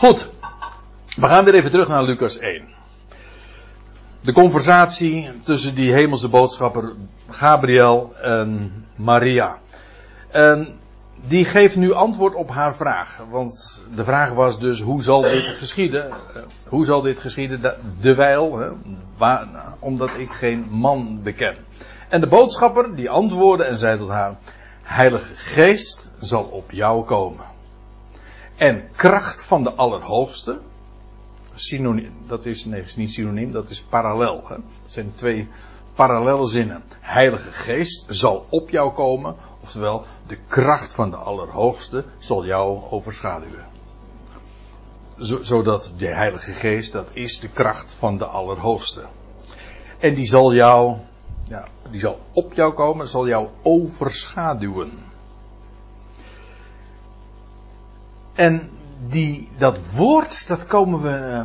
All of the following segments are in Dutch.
Goed, we gaan weer even terug naar Lucas 1. De conversatie tussen die hemelse boodschapper Gabriel en Maria. Die geeft nu antwoord op haar vraag. Want de vraag was dus: hoe zal dit geschieden? Eh, hoe zal dit geschieden? Dewijl, hè, omdat ik geen man beken. En de boodschapper die antwoordde en zei tot haar: Heilige Geest zal op jou komen. En kracht van de Allerhoogste. Synoniem, dat is, nee, is niet synoniem, dat is parallel. Hè? Dat zijn twee parallele zinnen. Heilige Geest zal op jou komen, oftewel de kracht van de Allerhoogste zal jou overschaduwen. Zodat de Heilige Geest, dat is de kracht van de Allerhoogste. En die zal jou, ja, die zal op jou komen, zal jou overschaduwen. En die, dat woord, dat komen we uh,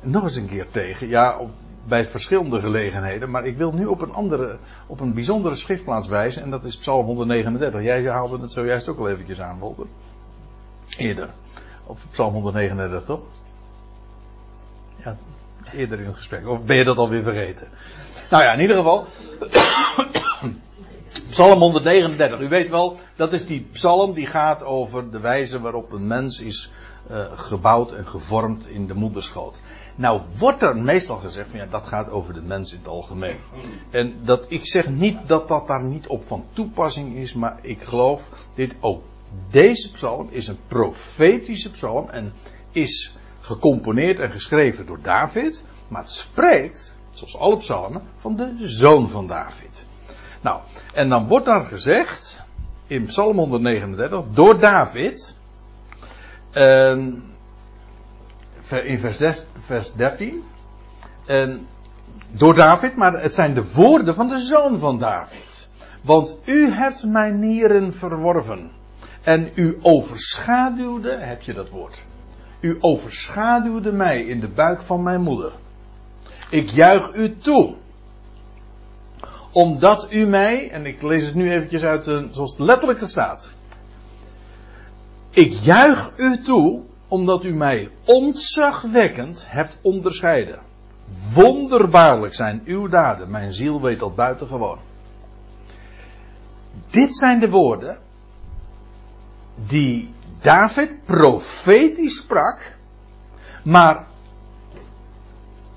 nog eens een keer tegen. Ja, op, bij verschillende gelegenheden. Maar ik wil nu op een andere, op een bijzondere schriftplaats wijzen. En dat is Psalm 139. Jij haalde het zojuist ook al eventjes aan, Walter. Eerder. Of Psalm 139, toch? Ja, eerder in het gesprek. Of ben je dat alweer vergeten? Nou ja, in ieder geval. Psalm 139. U weet wel, dat is die psalm die gaat over de wijze waarop een mens is uh, gebouwd en gevormd in de moederschoot. Nou wordt er meestal gezegd van ja, dat gaat over de mens in het algemeen. En dat, ik zeg niet dat dat daar niet op van toepassing is, maar ik geloof dit ook. Deze psalm is een profetische psalm en is gecomponeerd en geschreven door David, maar het spreekt, zoals alle psalmen, van de zoon van David. Nou, en dan wordt daar gezegd, in Psalm 139, door David, uh, in vers, vers 13, en door David, maar het zijn de woorden van de zoon van David. Want u hebt mijn nieren verworven. En u overschaduwde, heb je dat woord. U overschaduwde mij in de buik van mijn moeder. Ik juich u toe omdat u mij, en ik lees het nu eventjes uit de, zoals het letterlijk staat. Ik juich u toe, omdat u mij ontzagwekkend hebt onderscheiden. Wonderbaarlijk zijn uw daden, mijn ziel weet dat buitengewoon. Dit zijn de woorden die David profetisch sprak, maar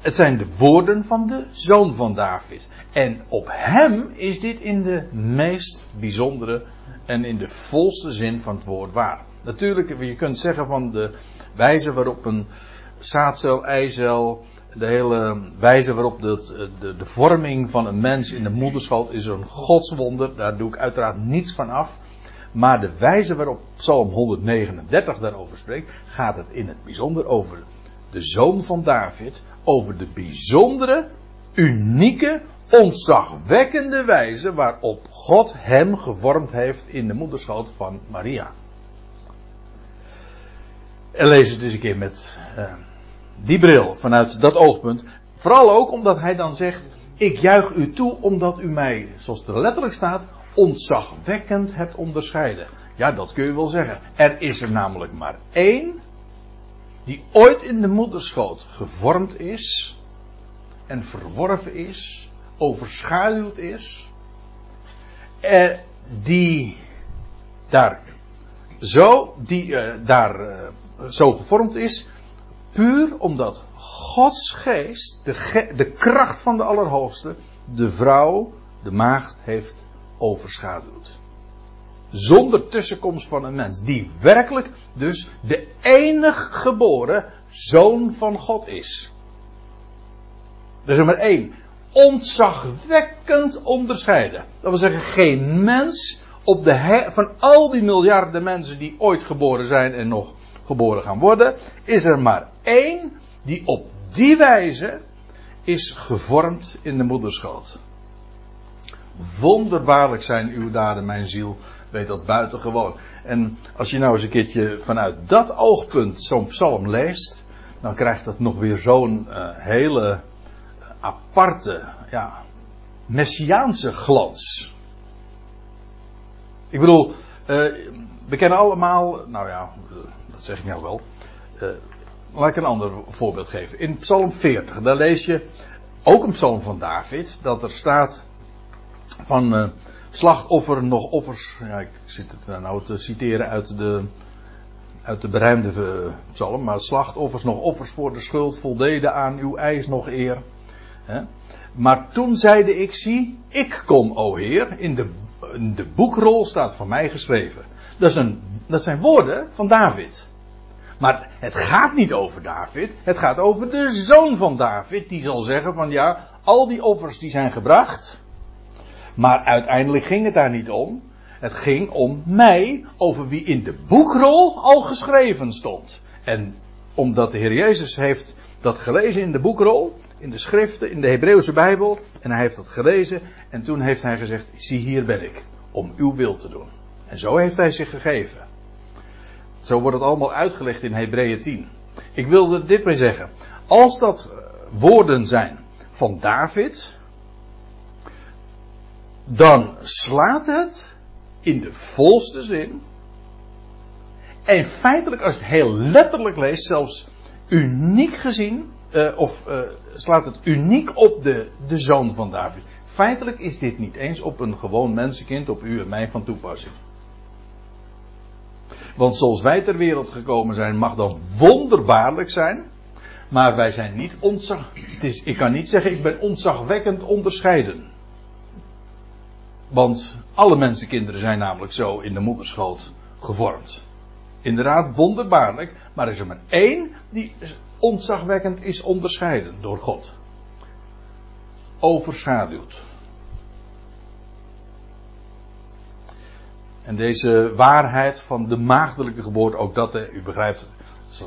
het zijn de woorden van de zoon van David. En op hem is dit in de meest bijzondere en in de volste zin van het woord waar. Natuurlijk, je kunt zeggen van de wijze waarop een zaadcel, eicel, de hele wijze waarop de, de, de vorming van een mens in de moederschoot is een godswonder. Daar doe ik uiteraard niets van af. Maar de wijze waarop Psalm 139 daarover spreekt, gaat het in het bijzonder over de zoon van David, over de bijzondere, unieke, ontzagwekkende wijze waarop God hem gevormd heeft in de moederschoot van Maria. En lees het eens een keer met uh, die bril, vanuit dat oogpunt. Vooral ook omdat hij dan zegt, ik juich u toe omdat u mij, zoals het er letterlijk staat, ontzagwekkend hebt onderscheiden. Ja, dat kun je wel zeggen. Er is er namelijk maar één die ooit in de moederschoot gevormd is en verworven is, overschaduwd is, eh, die daar zo, die uh, daar uh, zo gevormd is, puur omdat Gods geest, de, de kracht van de Allerhoogste, de vrouw, de maagd heeft overschaduwd. Zonder tussenkomst van een mens. Die werkelijk dus de enig geboren zoon van God is. Er is er maar één. Ontzagwekkend onderscheiden. Dat wil zeggen, geen mens op de van al die miljarden mensen die ooit geboren zijn en nog geboren gaan worden, is er maar één die op die wijze is gevormd in de moederschoot. Wonderbaarlijk zijn uw daden, mijn ziel, weet dat buitengewoon. En als je nou eens een keertje vanuit dat oogpunt zo'n psalm leest, dan krijgt dat nog weer zo'n uh, hele aparte, ja, messiaanse glans. Ik bedoel, uh, we kennen allemaal, nou ja, dat zeg ik nou wel. Laat ik een ander voorbeeld geven. In Psalm 40, daar lees je ook een psalm van David, dat er staat van slachtoffer nog offers. Ja, ik zit het nou te citeren uit de, uit de beruimde uh, psalm, maar slachtoffers nog offers voor de schuld voldeden aan uw eis nog eer. Maar toen zeide ik, zie, ik kom, o Heer, in de, de boekrol staat van mij geschreven. Dat, is een, dat zijn woorden van David. Maar het gaat niet over David, het gaat over de zoon van David, die zal zeggen van ja, al die offers die zijn gebracht, maar uiteindelijk ging het daar niet om. Het ging om mij, over wie in de boekrol al geschreven stond. En omdat de Heer Jezus heeft dat gelezen in de boekrol, in de schriften, in de Hebreeuwse Bijbel, en hij heeft dat gelezen, en toen heeft hij gezegd, zie hier ben ik, om uw wil te doen. En zo heeft hij zich gegeven. Zo wordt het allemaal uitgelegd in Hebreeën 10. Ik wilde dit mee zeggen. Als dat eh, woorden zijn van David, dan slaat het in de volste zin. En feitelijk, als je het heel letterlijk leest, zelfs uniek gezien, uh, of uh, slaat het uniek op de, de zoon van David. Feitelijk is dit niet eens op een gewoon mensenkind, op u en mij van toepassing. Want zoals wij ter wereld gekomen zijn, mag dan wonderbaarlijk zijn. Maar wij zijn niet ontzag. Het is, ik kan niet zeggen, ik ben ontzagwekkend onderscheiden. Want alle mensenkinderen zijn namelijk zo in de moederschoot gevormd. Inderdaad, wonderbaarlijk. Maar er is er maar één die ontzagwekkend is onderscheiden door God. Overschaduwd. En deze waarheid van de maagdelijke geboorte, ook dat, u begrijpt,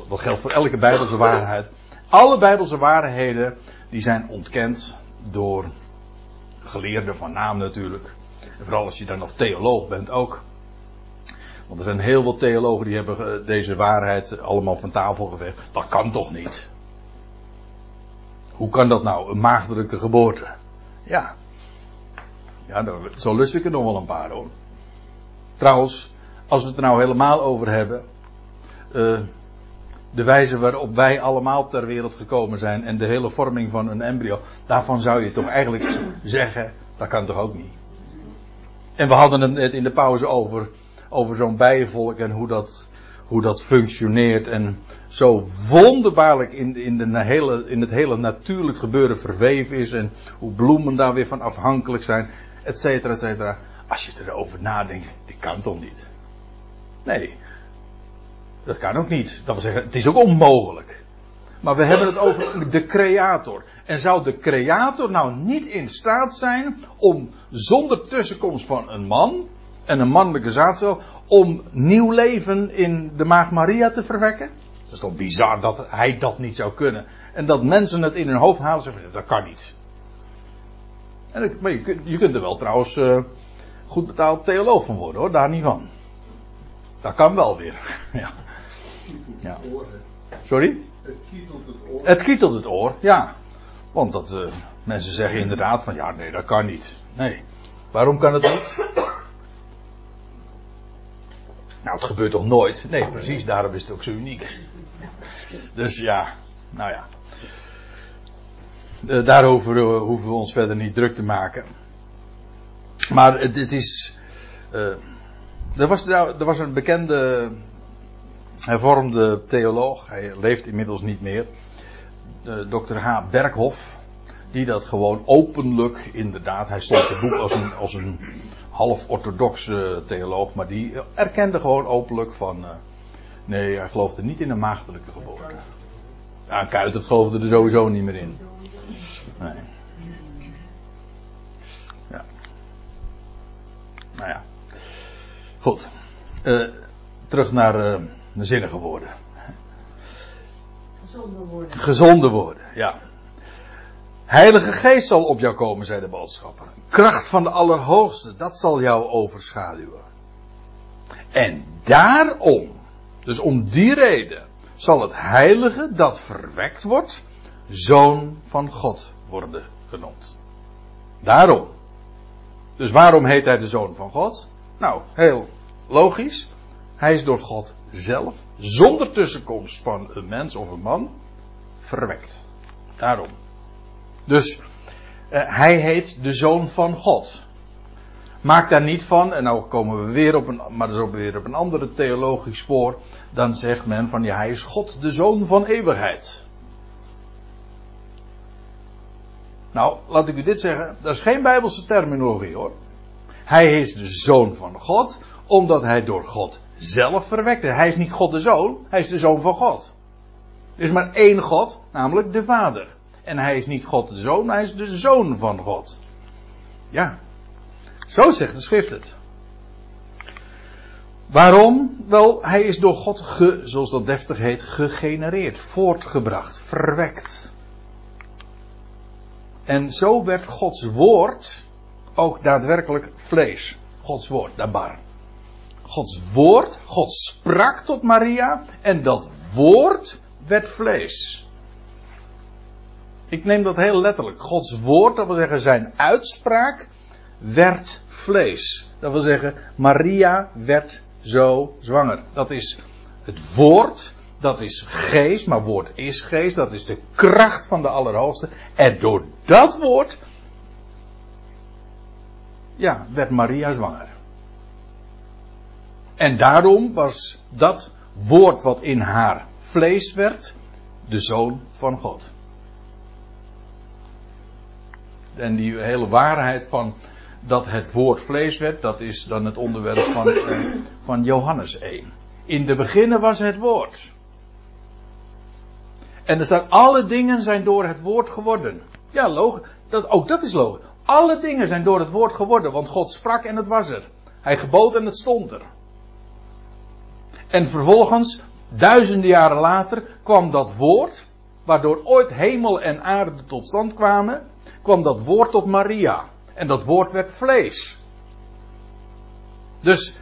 dat geldt voor elke bijbelse waarheid. Alle bijbelse waarheden, die zijn ontkend door geleerden van naam natuurlijk. En vooral als je dan nog theoloog bent ook. Want er zijn heel veel theologen die hebben deze waarheid allemaal van tafel geveegd. Dat kan toch niet? Hoe kan dat nou? Een maagdelijke geboorte. Ja. Ja, zo lust ik er nog wel een paar hoor. Trouwens, als we het er nou helemaal over hebben. Uh, de wijze waarop wij allemaal ter wereld gekomen zijn en de hele vorming van een embryo. Daarvan zou je toch eigenlijk zeggen, dat kan toch ook niet. En we hadden het in de pauze over, over zo'n bijenvolk en hoe dat, hoe dat functioneert. En zo wonderbaarlijk in, in, de hele, in het hele natuurlijk gebeuren verweven is. En hoe bloemen daar weer van afhankelijk zijn, et cetera, et cetera. Als je erover nadenkt, dit kan toch niet? Nee. Dat kan ook niet. Dat wil zeggen, het is ook onmogelijk. Maar we hebben het over de creator. En zou de creator nou niet in staat zijn om zonder tussenkomst van een man en een mannelijke zaadcel om nieuw leven in de maag Maria te verwekken? Dat is toch bizar dat hij dat niet zou kunnen. En dat mensen het in hun hoofd halen en zeggen, dat kan niet. En, maar je, je kunt er wel trouwens uh, goed betaald theoloog van worden hoor, daar niet van. Dat kan wel weer. ja. ja. Sorry? Het kietelt het oor. Het kietelt het oor, ja. Want dat, uh, mensen zeggen inderdaad van ja, nee, dat kan niet. Nee. Waarom kan het niet? Nou, het gebeurt toch nooit? Nee, precies, daarom is het ook zo uniek. Dus ja, nou ja. Uh, daarover uh, hoeven we ons verder niet druk te maken. Maar het, het is. er, was, er was een bekende hervormde theoloog, hij leeft inmiddels niet meer, Dr. H. Berghoff, die dat gewoon openlijk, inderdaad, hij stond het boek als een, als een half-orthodoxe theoloog, maar die erkende gewoon openlijk van, uh, nee, hij geloofde niet in een maagdelijke geboorte. Ja, Kuitert geloofde er sowieso niet meer in. Nee. Ja. Nou ja. Goed. Uh, terug naar de zinnige woorden. Gezonde woorden. Gezonde woorden, ja. Heilige Geest zal op jou komen, zei de boodschapper. Kracht van de Allerhoogste, dat zal jou overschaduwen. En daarom, dus om die reden, zal het heilige dat verwekt wordt, zoon van God worden genoemd. Daarom. Dus waarom heet hij de zoon van God? Nou, heel logisch. Hij is door God zelf, zonder tussenkomst van een mens of een man, verwekt. Daarom. Dus uh, hij heet de zoon van God. Maak daar niet van, en nou komen we weer op een, maar dat ook weer op een andere theologisch spoor. Dan zegt men van ja, hij is God, de zoon van eeuwigheid. Nou, laat ik u dit zeggen, dat is geen bijbelse terminologie hoor. Hij is de zoon van God, omdat hij door God zelf verwekt. Hij is niet God de zoon, hij is de zoon van God. Er is maar één God, namelijk de Vader. En hij is niet God de zoon, hij is de zoon van God. Ja, zo zegt de schrift het. Waarom? Wel, hij is door God, ge, zoals dat deftig heet, gegenereerd, voortgebracht, verwekt. En zo werd Gods woord ook daadwerkelijk vlees. Gods woord, dabar. Gods woord, God sprak tot Maria en dat woord werd vlees. Ik neem dat heel letterlijk. Gods woord, dat wil zeggen zijn uitspraak, werd vlees. Dat wil zeggen, Maria werd zo zwanger. Dat is het woord, dat is geest, maar woord is geest, dat is de kracht van de Allerhoogste. En door dat woord, ja, werd Maria zwanger. En daarom was dat woord wat in haar vlees werd, de zoon van God. En die hele waarheid van dat het woord vlees werd, dat is dan het onderwerp van, eh, van Johannes 1. In de beginnen was het woord. En er staat, alle dingen zijn door het woord geworden. Ja, logisch. Dat, ook dat is logisch. Alle dingen zijn door het woord geworden, want God sprak en het was er. Hij gebood en het stond er. En vervolgens, duizenden jaren later, kwam dat woord, waardoor ooit hemel en aarde tot stand kwamen, kwam dat woord tot Maria. En dat woord werd vlees. Dus,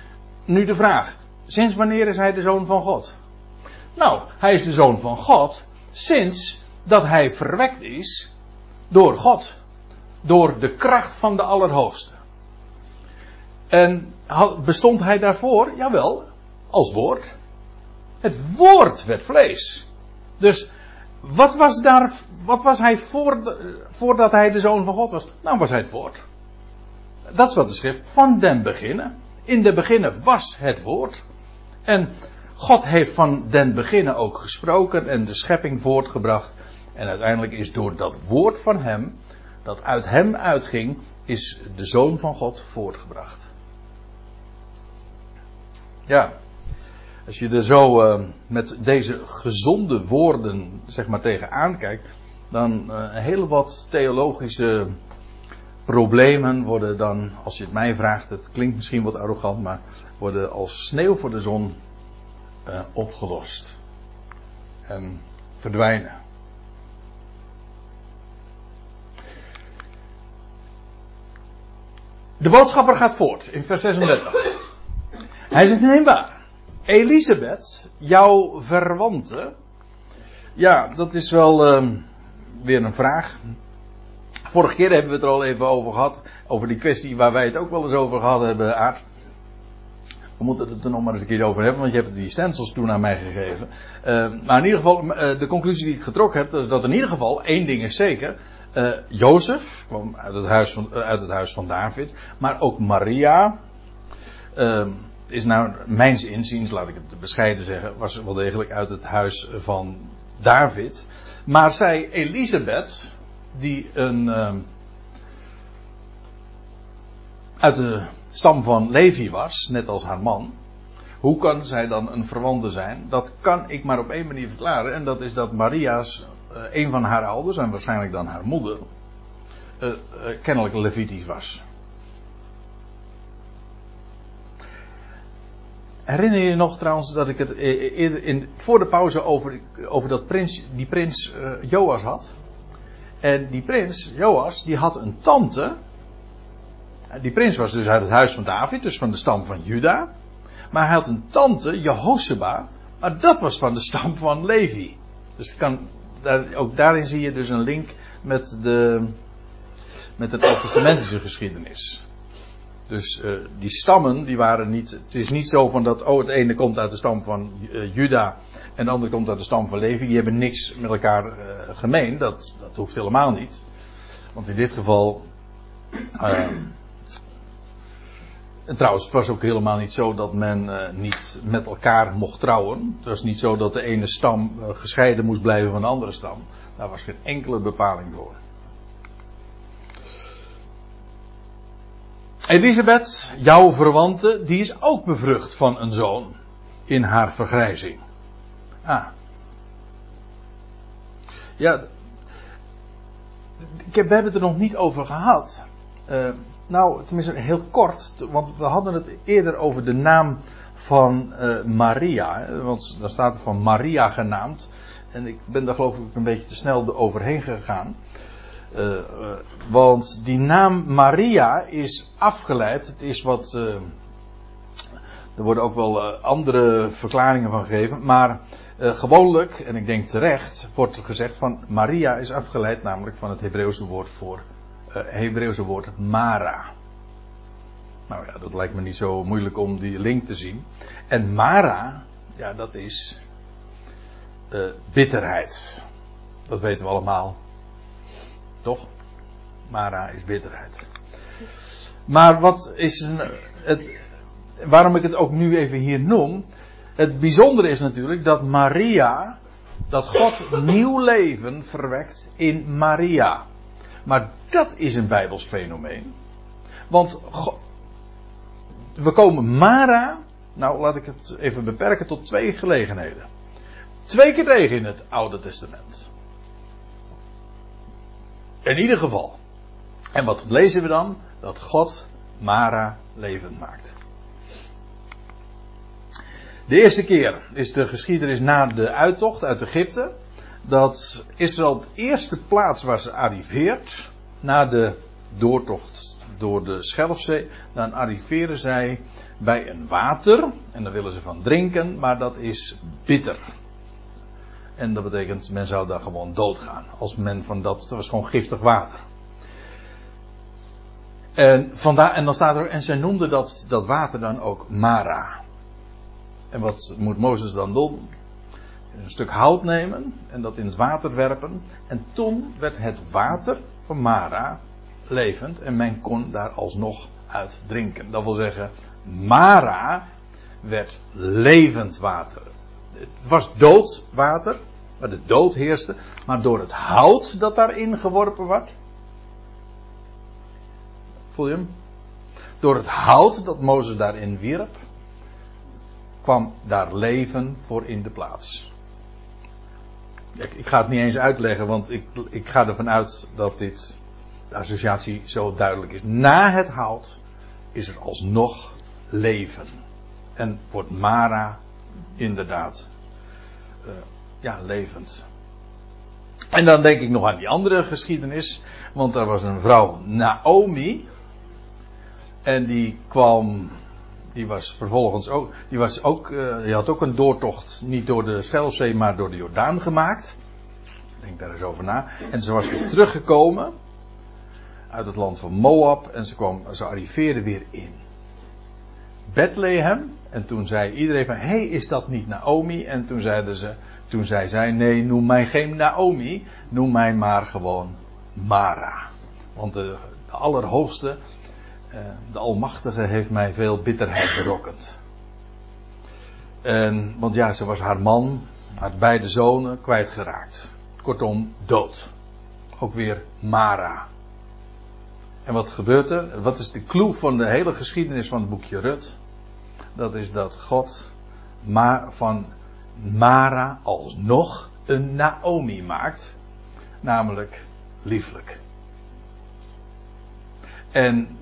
nu de vraag. Sinds wanneer is hij de zoon van God? Nou, hij is de zoon van God sinds dat hij verwekt is door God. Door de kracht van de Allerhoogste. En bestond hij daarvoor? Jawel, als woord. Het woord werd vlees. Dus wat was, daar, wat was hij voor voordat hij de zoon van God was? Nou was hij het woord. Dat is wat de schrift van den beginnen. In de beginnen was het woord. En God heeft van den beginnen ook gesproken en de schepping voortgebracht. En uiteindelijk is door dat woord van hem, dat uit hem uitging, is de zoon van God voortgebracht. Ja, als je er zo uh, met deze gezonde woorden zeg maar tegenaan kijkt, dan uh, heel wat theologische problemen worden dan, als je het mij vraagt, het klinkt misschien wat arrogant, maar worden als sneeuw voor de zon uh, opgelost. En verdwijnen. De boodschapper gaat voort in vers 36. Hij zegt nee waar. Elisabeth, jouw verwante. Ja, dat is wel uh, weer een vraag. Vorige keer hebben we het er al even over gehad. Over die kwestie waar wij het ook wel eens over gehad hebben, Aard. We moeten het er nog maar eens een keer over hebben, want je hebt die stencils toen aan mij gegeven. Uh, maar in ieder geval, uh, de conclusie die ik getrokken heb, dat in ieder geval één ding is zeker. Uh, Jozef kwam uit het, huis van, uit het huis van David, maar ook Maria ehm, is nou, mijns inziens, laat ik het bescheiden zeggen, was wel degelijk uit het huis van David. Maar zij, Elisabeth, die een, uh, uit de stam van Levi was, net als haar man. Hoe kan zij dan een verwante zijn? Dat kan ik maar op één manier verklaren. En dat is dat Maria's, uh, een van haar ouders, en waarschijnlijk dan haar moeder, uh, kennelijk Levitisch was. Herinner je je nog trouwens dat ik het eerder in, voor de pauze over, over dat prins, die prins Joas had? En die prins, Joas, die had een tante. Die prins was dus uit het huis van David, dus van de stam van Juda. Maar hij had een tante, Jehosheba, maar dat was van de stam van Levi. Dus kan, daar, ook daarin zie je dus een link met de, met de Testamentische geschiedenis. Dus uh, die stammen, die waren niet. Het is niet zo van dat. Oh, het ene komt uit de stam van uh, Juda. En de andere komt uit de stam van Levi. Die hebben niks met elkaar uh, gemeen. Dat, dat hoeft helemaal niet. Want in dit geval. en trouwens, het was ook helemaal niet zo dat men niet met elkaar mocht trouwen. Het was niet zo dat de ene stam gescheiden moest blijven van de andere stam. Daar was geen enkele bepaling voor. Elisabeth, jouw verwante, die is ook bevrucht van een zoon in haar vergrijzing. Ah. Ja, ik heb, we hebben het er nog niet over gehad. Uh, nou, tenminste heel kort, want we hadden het eerder over de naam van uh, Maria. Want daar staat er van Maria genaamd. En ik ben daar geloof ik een beetje te snel overheen gegaan. Uh, uh, want die naam Maria is afgeleid. Het is wat. Uh, er worden ook wel andere verklaringen van gegeven. Maar gewoonlijk, en ik denk terecht, wordt gezegd van Maria is afgeleid namelijk van het Hebreeuwse woord voor. Hebreeuwse woord Mara. Nou ja, dat lijkt me niet zo moeilijk om die link te zien. En Mara, ja, dat is bitterheid. Dat weten we allemaal. Toch? Mara is bitterheid. Maar wat is het, waarom ik het ook nu even hier noem. Het bijzondere is natuurlijk dat Maria, dat God nieuw leven verwekt in Maria. Maar dat is een Bijbels fenomeen. Want we komen Mara, nou laat ik het even beperken tot twee gelegenheden. Twee keer tegen in het Oude Testament. In ieder geval. En wat lezen we dan? Dat God Mara levend maakt. De eerste keer is de geschiedenis na de uittocht uit Egypte. Dat Israël de eerste plaats waar ze arriveert. Na de doortocht door de Schelfzee. Dan arriveren zij bij een water. En daar willen ze van drinken. Maar dat is bitter. En dat betekent, men zou daar gewoon doodgaan. Als men van dat, het was gewoon giftig water. En, vandaar, en dan staat er, en zij noemden dat, dat water dan ook Mara. En wat moet Mozes dan doen? Een stuk hout nemen en dat in het water werpen. En toen werd het water van Mara levend en men kon daar alsnog uit drinken. Dat wil zeggen, Mara werd levend water. Het was dood water, waar de dood heerste, maar door het hout dat daarin geworpen werd. Voel je hem? Door het hout dat Mozes daarin wierp, kwam daar leven voor in de plaats. Ik, ik ga het niet eens uitleggen, want ik, ik ga ervan uit dat dit, de associatie zo duidelijk is. Na het hout is er alsnog leven. En wordt Mara inderdaad uh, ja, levend. En dan denk ik nog aan die andere geschiedenis. Want er was een vrouw, Naomi. En die kwam. Die was vervolgens ook. Die, was ook, uh, die had ook een doortocht. Niet door de Schelfzee, maar door de Jordaan gemaakt. Denk daar eens over na. En ze was weer teruggekomen. Uit het land van Moab. En ze, kwam, ze arriveerde weer in Bethlehem. En toen zei iedereen van, hé, hey, is dat niet Naomi? En toen zeiden ze, toen zei zij, nee, noem mij geen Naomi, noem mij maar gewoon Mara. Want de, Allerhoogste, eh, de Almachtige, heeft mij veel bitterheid berokkend. En, want ja, ze was haar man, haar beide zonen kwijtgeraakt. Kortom, dood. Ook weer Mara. En wat gebeurt er? Wat is de clue van de hele geschiedenis van het boekje Rut? Dat is dat God maar van Mara alsnog een Naomi maakt. Namelijk lieflijk. En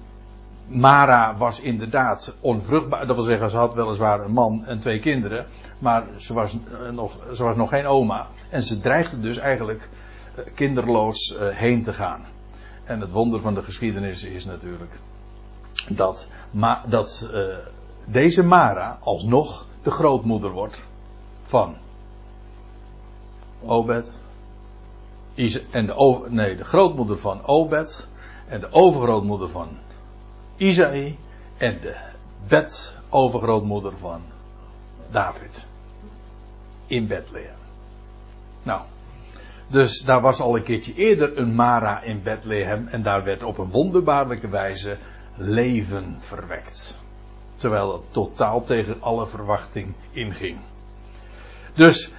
Mara was inderdaad onvruchtbaar. Dat wil zeggen, ze had weliswaar een man en twee kinderen. Maar ze was eh, nog, ze was nog geen oma. En ze dreigde dus eigenlijk eh, kinderloos eh, heen te gaan. En het wonder van de geschiedenis is natuurlijk dat, dat deze Mara alsnog de grootmoeder wordt van Obed. En de, nee, de grootmoeder van Obed. En de overgrootmoeder van Isaïe. en de bedovergrootmoeder van David. In Bethlehem. Nou, dus daar was al een keertje eerder een Mara in Bethlehem en daar werd op een wonderbaarlijke wijze leven verwekt. Terwijl het totaal tegen alle verwachting inging. Dus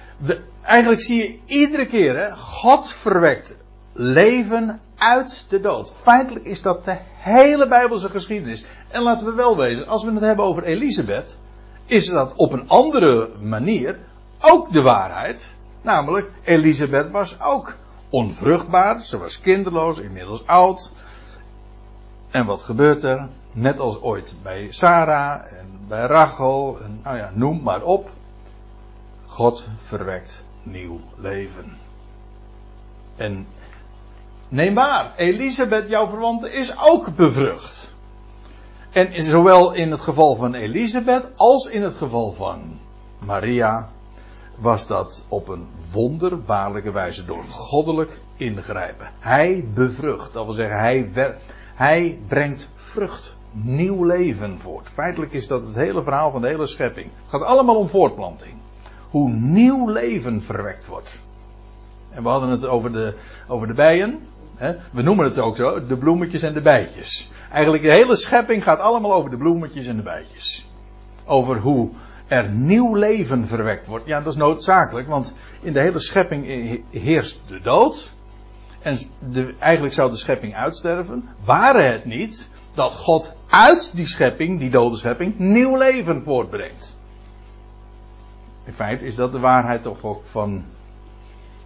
eigenlijk zie je iedere keer, hè, God verwekt leven uit de dood. Feitelijk is dat de hele Bijbelse geschiedenis. En laten we wel wezen, als we het hebben over Elisabeth, is dat op een andere manier ook de waarheid. Namelijk, Elisabeth was ook onvruchtbaar, ze was kinderloos, inmiddels oud. En wat gebeurt er? Net als ooit bij Sarah en bij Rachel, en nou ja, noem maar op. God verwekt nieuw leven. En neem waar, Elisabeth, jouw verwante, is ook bevrucht. En zowel in het geval van Elisabeth als in het geval van Maria was dat op een wonderbaarlijke wijze door goddelijk ingrijpen. Hij bevrucht, dat wil zeggen, hij, hij brengt vrucht, nieuw leven voort. Feitelijk is dat het hele verhaal van de hele schepping. Het gaat allemaal om voortplanting. Hoe nieuw leven verwekt wordt. En we hadden het over de, over de bijen. Hè? We noemen het ook zo, de bloemetjes en de bijtjes. Eigenlijk de hele schepping gaat allemaal over de bloemetjes en de bijtjes. Over hoe er nieuw leven verwekt wordt. Ja, dat is noodzakelijk, want in de hele schepping heerst de dood. En de, eigenlijk zou de schepping uitsterven. Waren het niet dat God uit die schepping, die dode schepping, nieuw leven voortbrengt. In feite is dat de waarheid toch ook van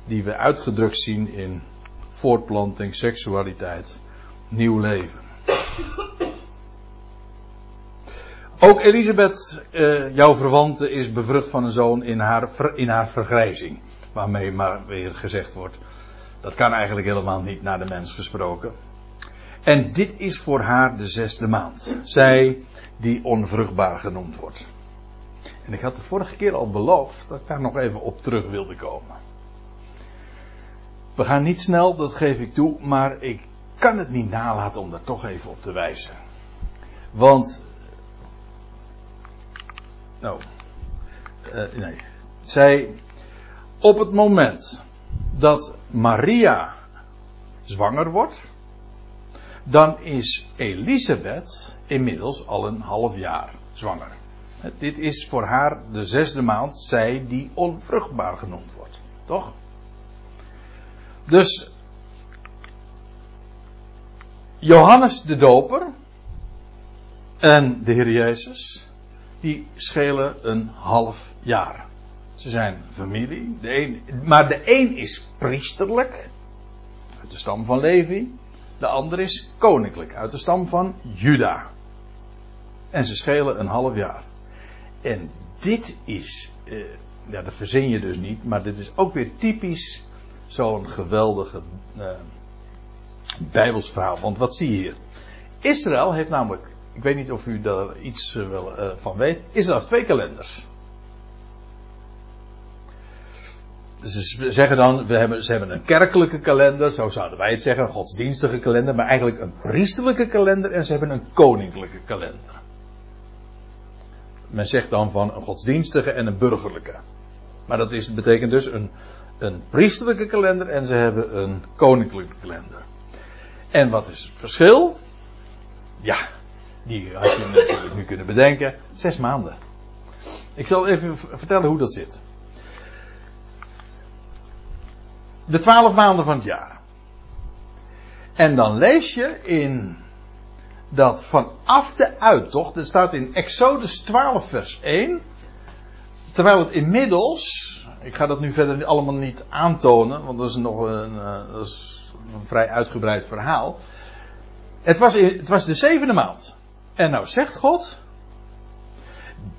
die we uitgedrukt zien in voortplanting, seksualiteit, nieuw leven. Ook Elisabeth, uh, jouw verwante, is bevrucht van een zoon in haar, in haar vergrijzing. Waarmee maar weer gezegd wordt, dat kan eigenlijk helemaal niet naar de mens gesproken. En dit is voor haar de zesde maand. Zij die onvruchtbaar genoemd wordt. En ik had de vorige keer al beloofd dat ik daar nog even op terug wilde komen. We gaan niet snel, dat geef ik toe, maar ik kan het niet nalaten om daar toch even op te wijzen. Want. Nou. Uh, nee. Zij. Op het moment dat Maria zwanger wordt. Dan is Elisabeth inmiddels al een half jaar zwanger. Dit is voor haar de zesde maand, zij die onvruchtbaar genoemd wordt. Toch? Dus Johannes de Doper en de Heer Jezus, die schelen een half jaar. Ze zijn familie, de een, maar de een is priesterlijk, uit de stam van Levi, de ander is koninklijk, uit de stam van Juda. En ze schelen een half jaar. En dit is, eh, ja, dat verzin je dus niet, maar dit is ook weer typisch zo'n geweldige uh, Bijbels. Want wat zie je hier? Israël heeft namelijk, ik weet niet of u daar iets uh, wel, uh, van weet, heeft twee kalenders. Ze zeggen dan, we hebben, ze hebben een kerkelijke kalender, zo zouden wij het zeggen, een godsdienstige kalender, maar eigenlijk een priesterlijke kalender en ze hebben een koninklijke kalender. Men zegt dan van een godsdienstige en een burgerlijke. Maar dat is, betekent dus een, een priesterlijke kalender en ze hebben een koninklijke kalender. En wat is het verschil? Ja, die had je natuurlijk nu kunnen bedenken. Zes maanden. Ik zal even vertellen hoe dat zit. De twaalf maanden van het jaar. En dan lees je in dat vanaf de uittocht, dat staat in Exodus 12 vers 1, terwijl het inmiddels ik ga dat nu verder allemaal niet aantonen, want dat is nog een, uh, dat is een vrij uitgebreid verhaal. Het was, het was de zevende maand. En nou zegt God.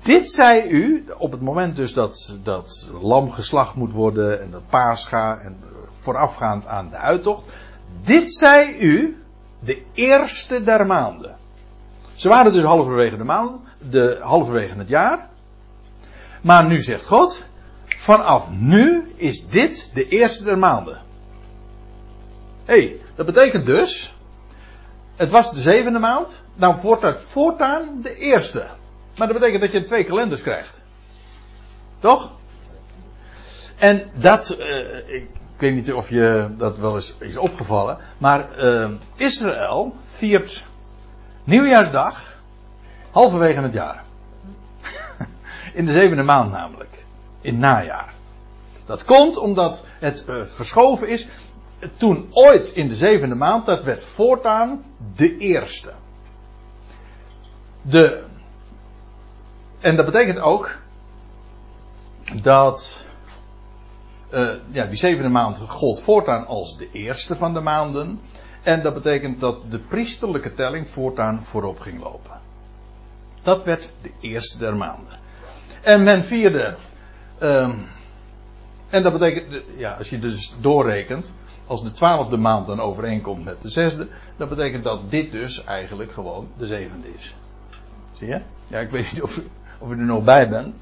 Dit zei u, op het moment dus dat, dat lam geslacht moet worden en dat paascha en voorafgaand aan de uittocht. Dit zei u de eerste der maanden. Ze waren dus halverwege de maand, de, halverwege het jaar. Maar nu zegt God, vanaf nu is dit de eerste der maanden. Hé, hey, dat betekent dus het was de zevende maand. Nou wordt het voortaan de eerste. Maar dat betekent dat je twee kalenders krijgt. Toch? En dat, uh, ik, weet niet of je dat wel eens is opgevallen. Maar uh, Israël viert nieuwjaarsdag halverwege het jaar. In de zevende maand namelijk. In najaar. Dat komt omdat het uh, verschoven is. Toen ooit in de zevende maand, dat werd voortaan de eerste. De, en dat betekent ook dat uh, ja, die zevende maand gold voortaan als de eerste van de maanden. En dat betekent dat de priesterlijke telling voortaan voorop ging lopen. Dat werd de eerste der maanden. En men vierde. Um, en dat betekent, ja, als je dus doorrekent, als de twaalfde maand dan overeenkomt met de zesde, dat betekent dat dit dus eigenlijk gewoon de zevende is. Zie je? Ja, ik weet niet of, of u er nog bij bent.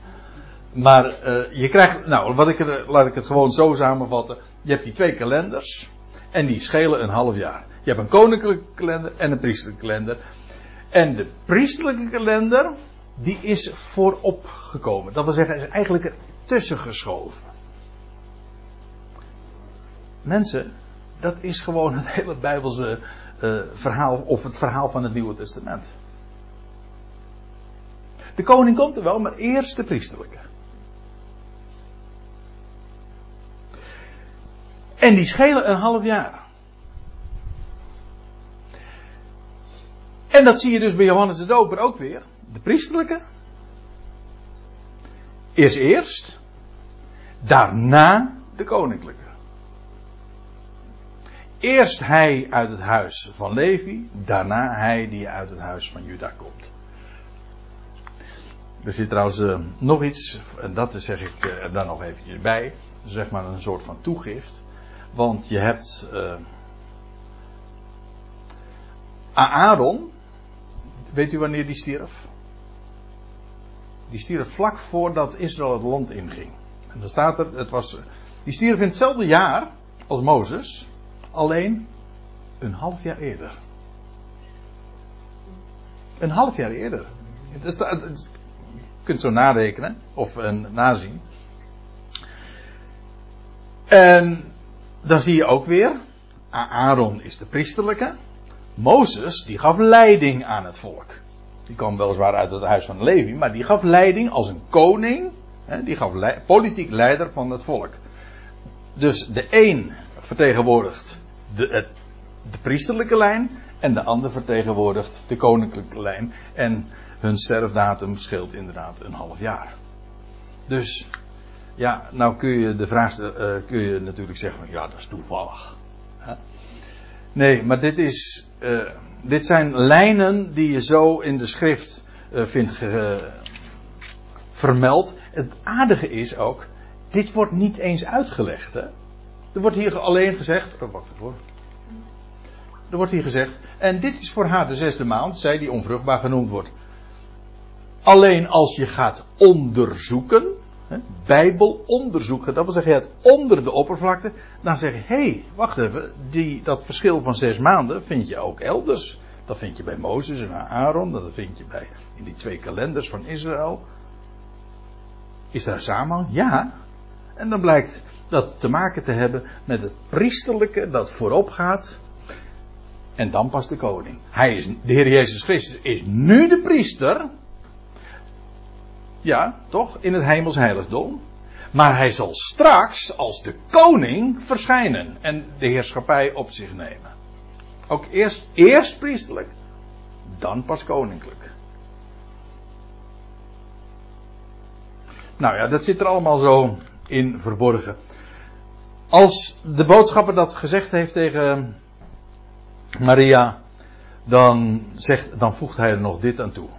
Maar uh, je krijgt, nou, wat ik laat ik het gewoon zo samenvatten. Je hebt die twee kalenders en die schelen een half jaar. Je hebt een koninklijke kalender en een priesterlijke kalender. En de priesterlijke kalender, die is voorop gekomen. Dat wil zeggen, is eigenlijk ertussen geschoven. Mensen, dat is gewoon het hele Bijbelse uh, verhaal, of het verhaal van het Nieuwe Testament. De koning komt er wel, maar eerst de priesterlijke. En die schelen een half jaar. En dat zie je dus bij Johannes de Doper ook weer. De priesterlijke. Is eerst. Daarna de koninklijke. Eerst hij uit het huis van Levi. Daarna hij die uit het huis van Juda komt. Er zit trouwens uh, nog iets. En dat zeg ik uh, dan nog eventjes bij. Zeg maar een soort van toegift. Want je hebt uh, Aaron. Weet u wanneer die stierf? Die stierf vlak voordat Israël het land inging. En dan staat er, het was, die stierf in hetzelfde jaar als Mozes, alleen een half jaar eerder. Een half jaar eerder. Het is, het, het, je kunt zo narekenen of uh, nazien. En dan zie je ook weer, Aaron is de priesterlijke. Mozes, die gaf leiding aan het volk. Die kwam weliswaar uit het huis van Levi, maar die gaf leiding als een koning. Hè, die gaf politiek leider van het volk. Dus de een vertegenwoordigt de, de priesterlijke lijn en de ander vertegenwoordigt de koninklijke lijn. En hun sterfdatum scheelt inderdaad een half jaar. Dus ja, nou kun je de vraag uh, kun je natuurlijk zeggen, ja, dat is toevallig. Nee, maar dit is, uh, dit zijn lijnen die je zo in de schrift uh, vindt vermeld. Het aardige is ook, dit wordt niet eens uitgelegd. Hè? Er wordt hier alleen gezegd, oh, wacht even hoor. Er wordt hier gezegd, en dit is voor haar de zesde maand, zij die onvruchtbaar genoemd wordt. Alleen als je gaat onderzoeken, Bijbelonderzoek, dat wil zeggen het onder de oppervlakte, dan zeg je, hé, hey, wacht even, die, dat verschil van zes maanden vind je ook elders. Dat vind je bij Mozes en Aaron, dat vind je bij, in die twee kalenders van Israël. Is daar samen? Ja. En dan blijkt dat te maken te hebben met het priesterlijke dat voorop gaat. En dan pas de koning. Hij is, de Heer Jezus Christus is nu de priester ja, toch? In het hemels heiligdom. Maar hij zal straks als de koning verschijnen en de heerschappij op zich nemen. Ook eerst, eerst priestelijk, dan pas koninklijk. Nou ja, dat zit er allemaal zo in verborgen. Als de boodschapper dat gezegd heeft tegen Maria, dan, zegt, dan voegt hij er nog dit aan toe.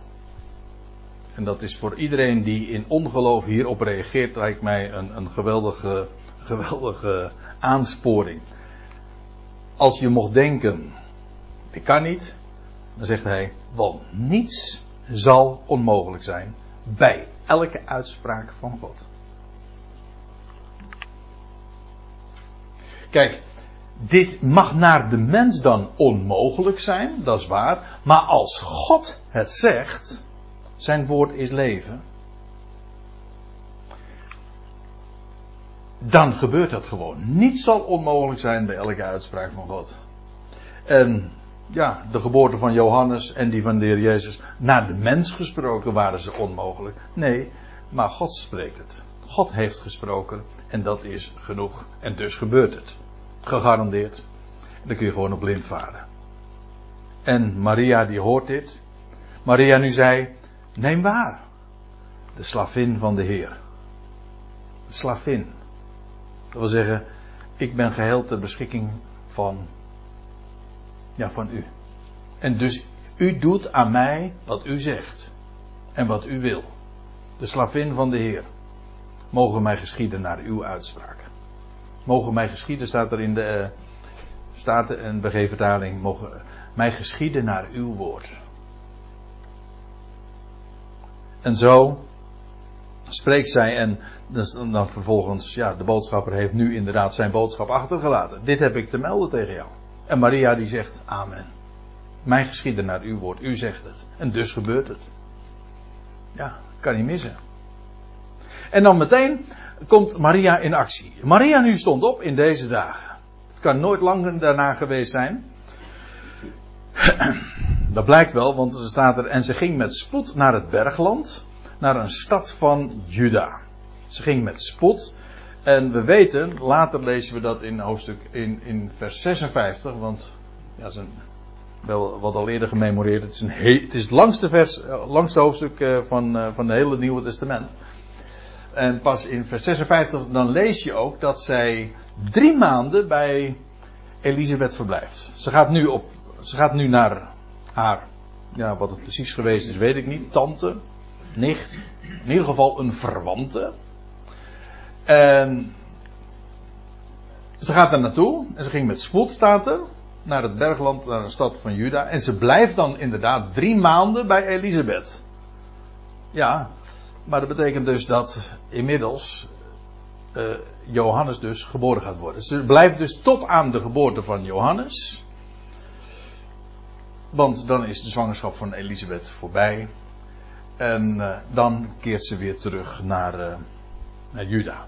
En dat is voor iedereen die in ongeloof hierop reageert, lijkt mij een, een geweldige, geweldige aansporing. Als je mocht denken, ik kan niet, dan zegt hij, want niets zal onmogelijk zijn bij elke uitspraak van God. Kijk, dit mag naar de mens dan onmogelijk zijn, dat is waar. Maar als God het zegt, zijn woord is leven. Dan gebeurt dat gewoon. Niets zal onmogelijk zijn bij elke uitspraak van God. En ja, de geboorte van Johannes en die van de Heer Jezus, naar de mens gesproken waren ze onmogelijk. Nee, maar God spreekt het. God heeft gesproken en dat is genoeg. En dus gebeurt het. Gegarandeerd. En dan kun je gewoon op blind varen. En Maria die hoort dit. Maria nu zei, neem waar. De slavin van de Heer. De slavin. Dat wil zeggen, ik ben geheel ter beschikking van, ja, van u. En dus u doet aan mij wat u zegt. En wat u wil. De slavin van de Heer. Mogen mij geschieden naar uw uitspraak. Mogen mij geschieden, staat er in de uh, staat een vertaling. Mogen mij geschieden naar uw woord. En zo spreekt zij en dan vervolgens, ja, de boodschapper heeft nu inderdaad zijn boodschap achtergelaten. Dit heb ik te melden tegen jou. En Maria die zegt, amen. Mij geschieden naar uw woord, u zegt het. En dus gebeurt het. Ja, kan niet missen. En dan meteen komt Maria in actie. Maria nu stond op in deze dagen. Het kan nooit langer daarna geweest zijn. Dat blijkt wel, want er staat er. En ze ging met spoed naar het bergland. Naar een stad van Juda. Ze ging met spoed. En we weten, later lezen we dat in hoofdstuk in, in vers 56. Want ja, is een, wel wat al eerder gememoreerd. Het is, een het, is het langste, vers, eh, langste hoofdstuk eh, van, eh, van het hele Nieuwe Testament. En pas in vers 56 dan lees je ook dat zij drie maanden bij Elisabeth verblijft. Ze gaat nu, op, ze gaat nu naar haar, ja, wat het precies geweest is, weet ik niet, tante, nicht, in ieder geval een verwante. En ze gaat daar naartoe en ze ging met spoed, naar het bergland, naar de stad van Juda. En ze blijft dan inderdaad drie maanden bij Elisabeth. Ja, maar dat betekent dus dat inmiddels uh, Johannes dus geboren gaat worden. Ze blijft dus tot aan de geboorte van Johannes. Want dan is de zwangerschap van Elisabeth voorbij. En uh, dan keert ze weer terug naar, uh, naar Juda.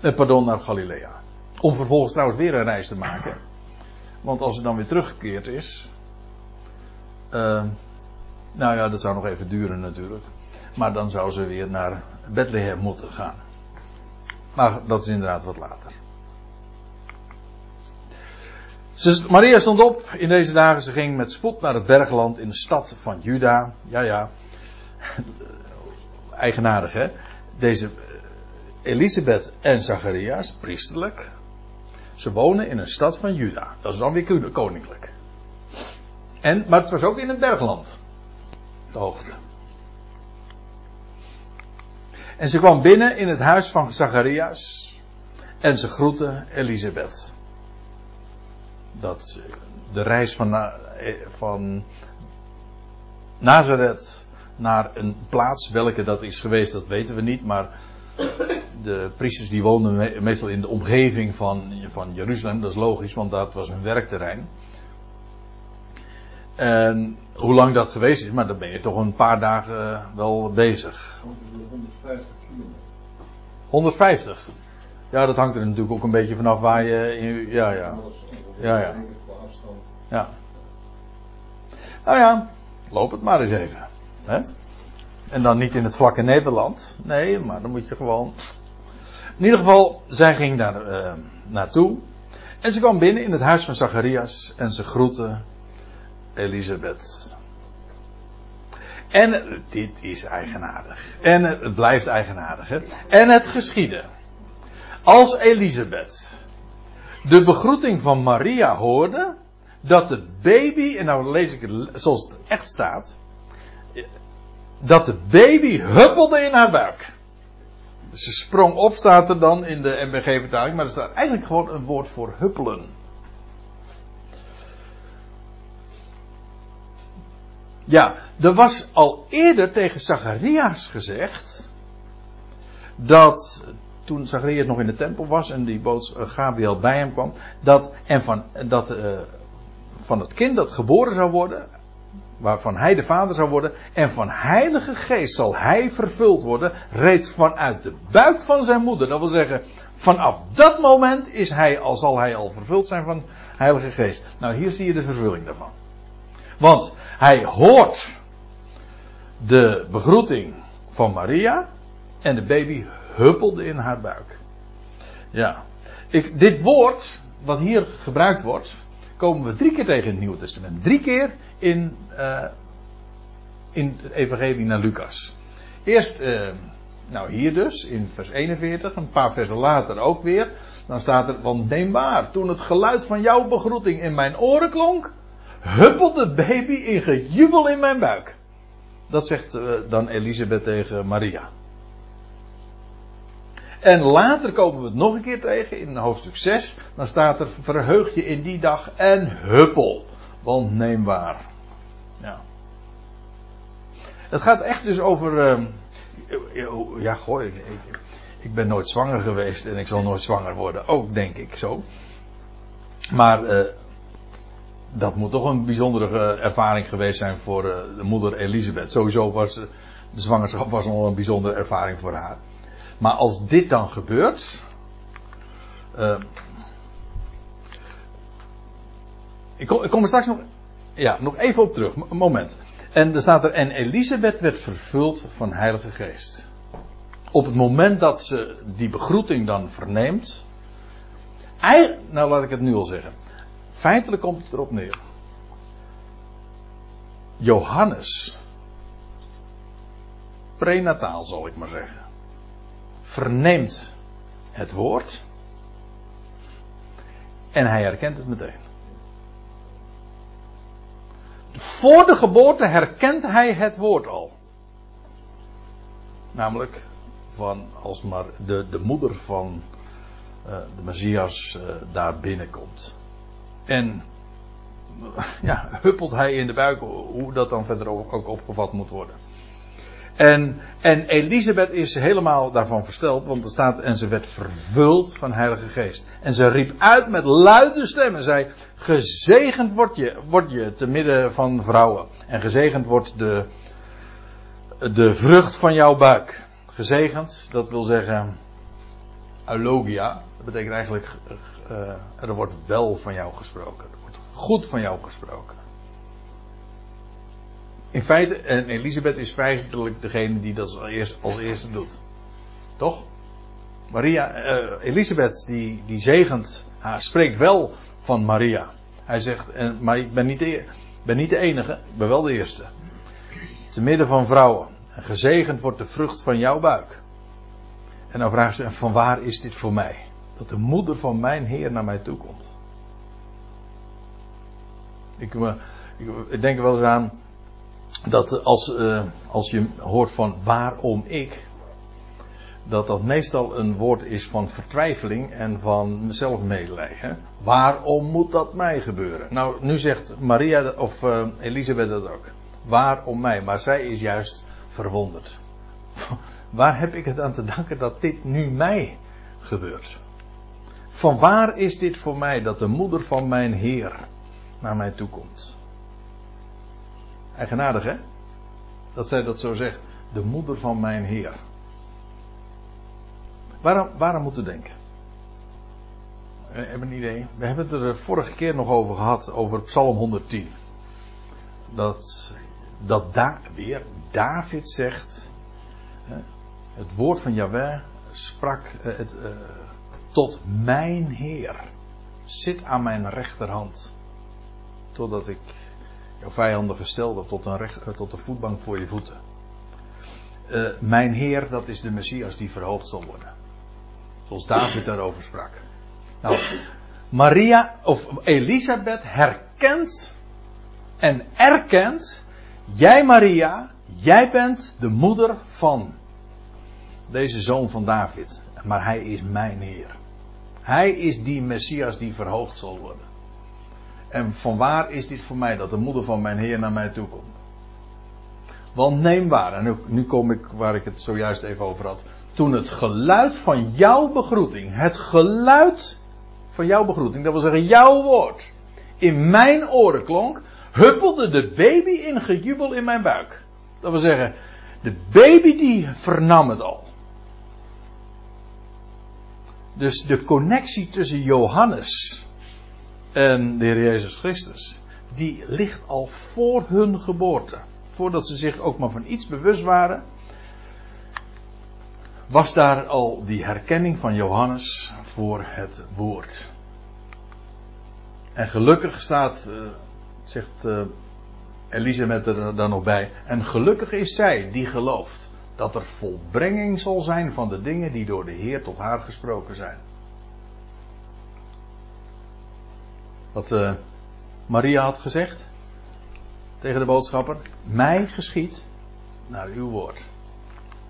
Eh, pardon, naar Galilea. Om vervolgens trouwens weer een reis te maken. Want als ze dan weer teruggekeerd is. nou ja, dat zou nog even duren natuurlijk. Maar dan zou ze weer naar Bethlehem moeten gaan. Maar dat is inderdaad wat later. Maria stond op in deze dagen. Ze ging met spoed naar het bergland in de stad van Juda. Ja, ja. Eigenaardig, hè? Deze Elisabeth en Zacharias, priesterlijk. Ze wonen in een stad van Juda. Dat is dan weer koninklijk. En, maar het was ook in het bergland. De hoogte. En ze kwam binnen in het huis van Zacharias. En ze groette Elisabeth. Dat de reis van, eh, van Nazareth naar een plaats, welke dat is geweest, dat weten we niet. Maar de priesters die woonden meestal in de omgeving van, van Jeruzalem, dat is logisch, want dat was hun werkterrein. En hoe lang dat geweest is, maar dan ben je toch een paar dagen wel bezig. 150 kilometer. 150? Ja, dat hangt er natuurlijk ook een beetje vanaf waar je. In, ja, ja. Ja, ja. Ja. Nou ja, loop het maar eens even. Hè? En dan niet in het vlakke Nederland. Nee, maar dan moet je gewoon. In ieder geval, zij ging daar uh, naartoe. En ze kwam binnen in het huis van Zacharias. En ze groette Elisabeth. En dit is eigenaardig. En het blijft eigenaardig. Hè? En het geschiedde. Als Elisabeth de begroeting van Maria hoorde. Dat de baby, en nou lees ik het zoals het echt staat. Dat de baby huppelde in haar buik. Ze sprong op, staat er dan in de MBG-vertaling. Maar er staat eigenlijk gewoon een woord voor huppelen. Ja, er was al eerder tegen Zacharias gezegd dat toen Zacharias nog in de tempel was en die bood Gabriel bij hem kwam, dat, en van, dat, uh, van het kind dat geboren zou worden, waarvan hij de vader zou worden, en van heilige geest zal hij vervuld worden, reeds vanuit de buik van zijn moeder. Dat wil zeggen, vanaf dat moment is hij, al zal hij al vervuld zijn van heilige geest. Nou, hier zie je de vervulling daarvan. Want hij hoort de begroeting van Maria en de baby huppelde in haar buik. Ja. Ik, dit woord, wat hier gebruikt wordt, komen we drie keer tegen in het Nieuwe Testament. Drie keer in, uh, in het Evangelie naar Lucas. Eerst, uh, nou hier dus, in vers 41, een paar versen later ook weer. Dan staat er, want neem waar, toen het geluid van jouw begroeting in mijn oren klonk, huppelde baby in gejubel in mijn buik. Dat zegt uh, dan Elisabeth tegen Maria. En later komen we het nog een keer tegen in hoofdstuk 6. Dan staat er: Verheug je in die dag en huppel. Want neem waar. Ja. Het gaat echt dus over. Uh, ja, gooi. Ik, ik, ben nooit zwanger geweest en ik zal nooit zwanger worden. Ook denk ik zo. Maar. Uh, dat moet toch een bijzondere ervaring geweest zijn voor de moeder Elisabeth. Sowieso was de zwangerschap was al een bijzondere ervaring voor haar. Maar als dit dan gebeurt. Ik, kom, ik kom er straks nog, ja, nog even op terug. Een moment. En er staat er. En Elisabeth werd vervuld van Heilige Geest. Op het moment dat ze die begroeting dan verneemt. nou, laat ik het nu al zeggen. Feitelijk komt het erop neer. Johannes. Prenataal zal ik maar zeggen verneemt het woord. En hij herkent het meteen. Voor de geboorte herkent hij het woord al. Namelijk van als maar de, de moeder van uh, de Messias uh, daar binnenkomt. En ja, huppelt hij in de buik, hoe dat dan verder ook opgevat moet worden. En, en Elisabeth is helemaal daarvan versteld, want er staat, en ze werd vervuld van Heilige Geest. En ze riep uit met luide stem en zei, gezegend word je, word je te midden van vrouwen. En gezegend wordt de, de vrucht van jouw buik. Gezegend, dat wil zeggen, eulogia. Dat betekent eigenlijk, uh, er wordt wel van jou gesproken. Er wordt goed van jou gesproken in feite, en Elisabeth is feitelijk degene die dat als eerste, als eerste doet. Toch? Maria, uh, Elisabeth, die, die zegent, haar spreekt wel van Maria. Hij zegt, en, maar ik ben niet, de, ben niet de enige, ik ben wel de eerste. Te midden van vrouwen. En gezegend wordt de vrucht van jouw buik. En dan vraagt ze, van waar is dit voor mij? Dat de moeder van mijn Heer naar mij toe komt. Ik, ik, ik denk wel eens aan dat als, uh, als je hoort van waarom ik, dat dat meestal een woord is van vertwijfeling en van zelfmedelijden. Waarom moet dat mij gebeuren? Nou, nu zegt Maria of Elisabeth dat ook. Waarom mij? Maar zij is juist verwonderd. Waar heb ik het aan te danken dat dit nu mij gebeurt? Van waar is dit voor mij dat de moeder van mijn Heer naar mij toe komt? Eigenaardig hè? Dat zij dat zo zegt. De moeder van mijn Heer. Waarom, waarom moeten denken? We hebben een idee. We hebben het er vorige keer nog over gehad. Over Psalm 110. Dat, dat daar weer David zegt. Het woord van Yahweh sprak eh, het, uh, tot mijn Heer. Zit aan mijn rechterhand. Totdat ik jouw vijanden gesteld tot een, recht, eh, tot voetbank voor je voeten. Uh, mijn Heer, dat is de Messias die verhoogd zal worden. Zoals David daarover sprak. Nou, Maria of Elisabeth herkent en erkent, jij Maria, jij bent de moeder van deze zoon van David. Maar hij is mijn Heer. Hij is die Messias die verhoogd zal worden. En van waar is dit voor mij dat de moeder van mijn Heer naar mij toe komt? Want neem waar, en nu, nu kom ik waar ik het zojuist even over had. toen het geluid van jouw begroeting, het geluid van jouw begroeting, dat wil zeggen jouw woord, in mijn oren klonk, huppelde de baby in gejubel in mijn buik. Dat wil zeggen, de baby die vernam het al. Dus de connectie tussen Johannes en de Heer Jezus Christus, die ligt al voor hun geboorte. Voordat ze zich ook maar van iets bewust waren, was daar al die herkenning van Johannes voor het woord. En gelukkig staat, uh, zegt uh, Elisabeth er dan nog bij, en gelukkig is zij die gelooft dat er volbrenging zal zijn van de dingen die door de Heer tot haar gesproken zijn. Wat uh, Maria had gezegd tegen de boodschapper: Mij geschiet naar uw woord.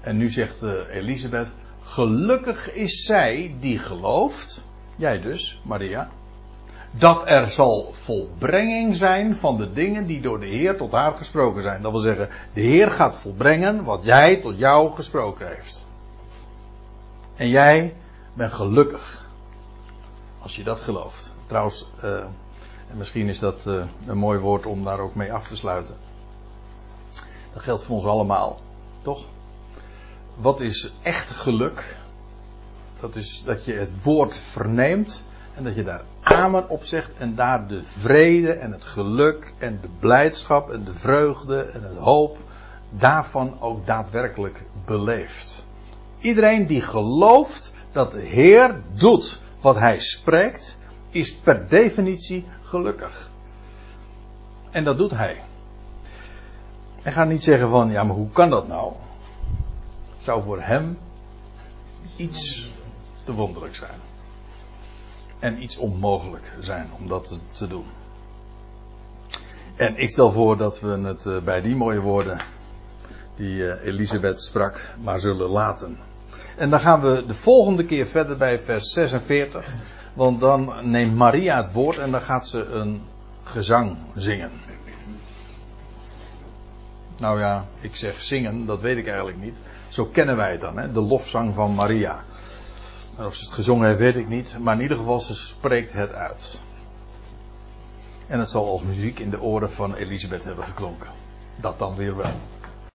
En nu zegt uh, Elisabeth: Gelukkig is zij die gelooft, jij dus, Maria, dat er zal volbrenging zijn van de dingen die door de Heer tot haar gesproken zijn. Dat wil zeggen, de Heer gaat volbrengen wat jij tot jou gesproken heeft. En jij bent gelukkig als je dat gelooft. Trouwens, en misschien is dat uh, een mooi woord om daar ook mee af te sluiten. Dat geldt voor ons allemaal, toch? Wat is echt geluk? Dat is dat je het woord verneemt en dat je daar amen op zegt en daar de vrede en het geluk en de blijdschap en de vreugde en het hoop daarvan ook daadwerkelijk beleeft. Iedereen die gelooft dat de Heer doet wat hij spreekt, is per definitie gelukkig. En dat doet hij. Hij gaat niet zeggen van, ja, maar hoe kan dat nou? Zou voor hem iets te wonderlijk zijn. En iets onmogelijk zijn om dat te doen. En ik stel voor dat we het eh, bij die mooie woorden die eh, Elisabeth sprak, maar zullen laten. En dan gaan we de volgende keer verder bij vers 46. Want dan neemt Maria het woord en dan gaat ze een gezang zingen. Nou ja, ik zeg zingen, dat weet ik eigenlijk niet. Zo kennen wij het dan, hè? de lofzang van Maria. Of ze het gezongen heeft, weet ik niet. Maar in ieder geval, ze spreekt het uit. En het zal als muziek in de oren van Elisabeth hebben geklonken. Dat dan weer wel.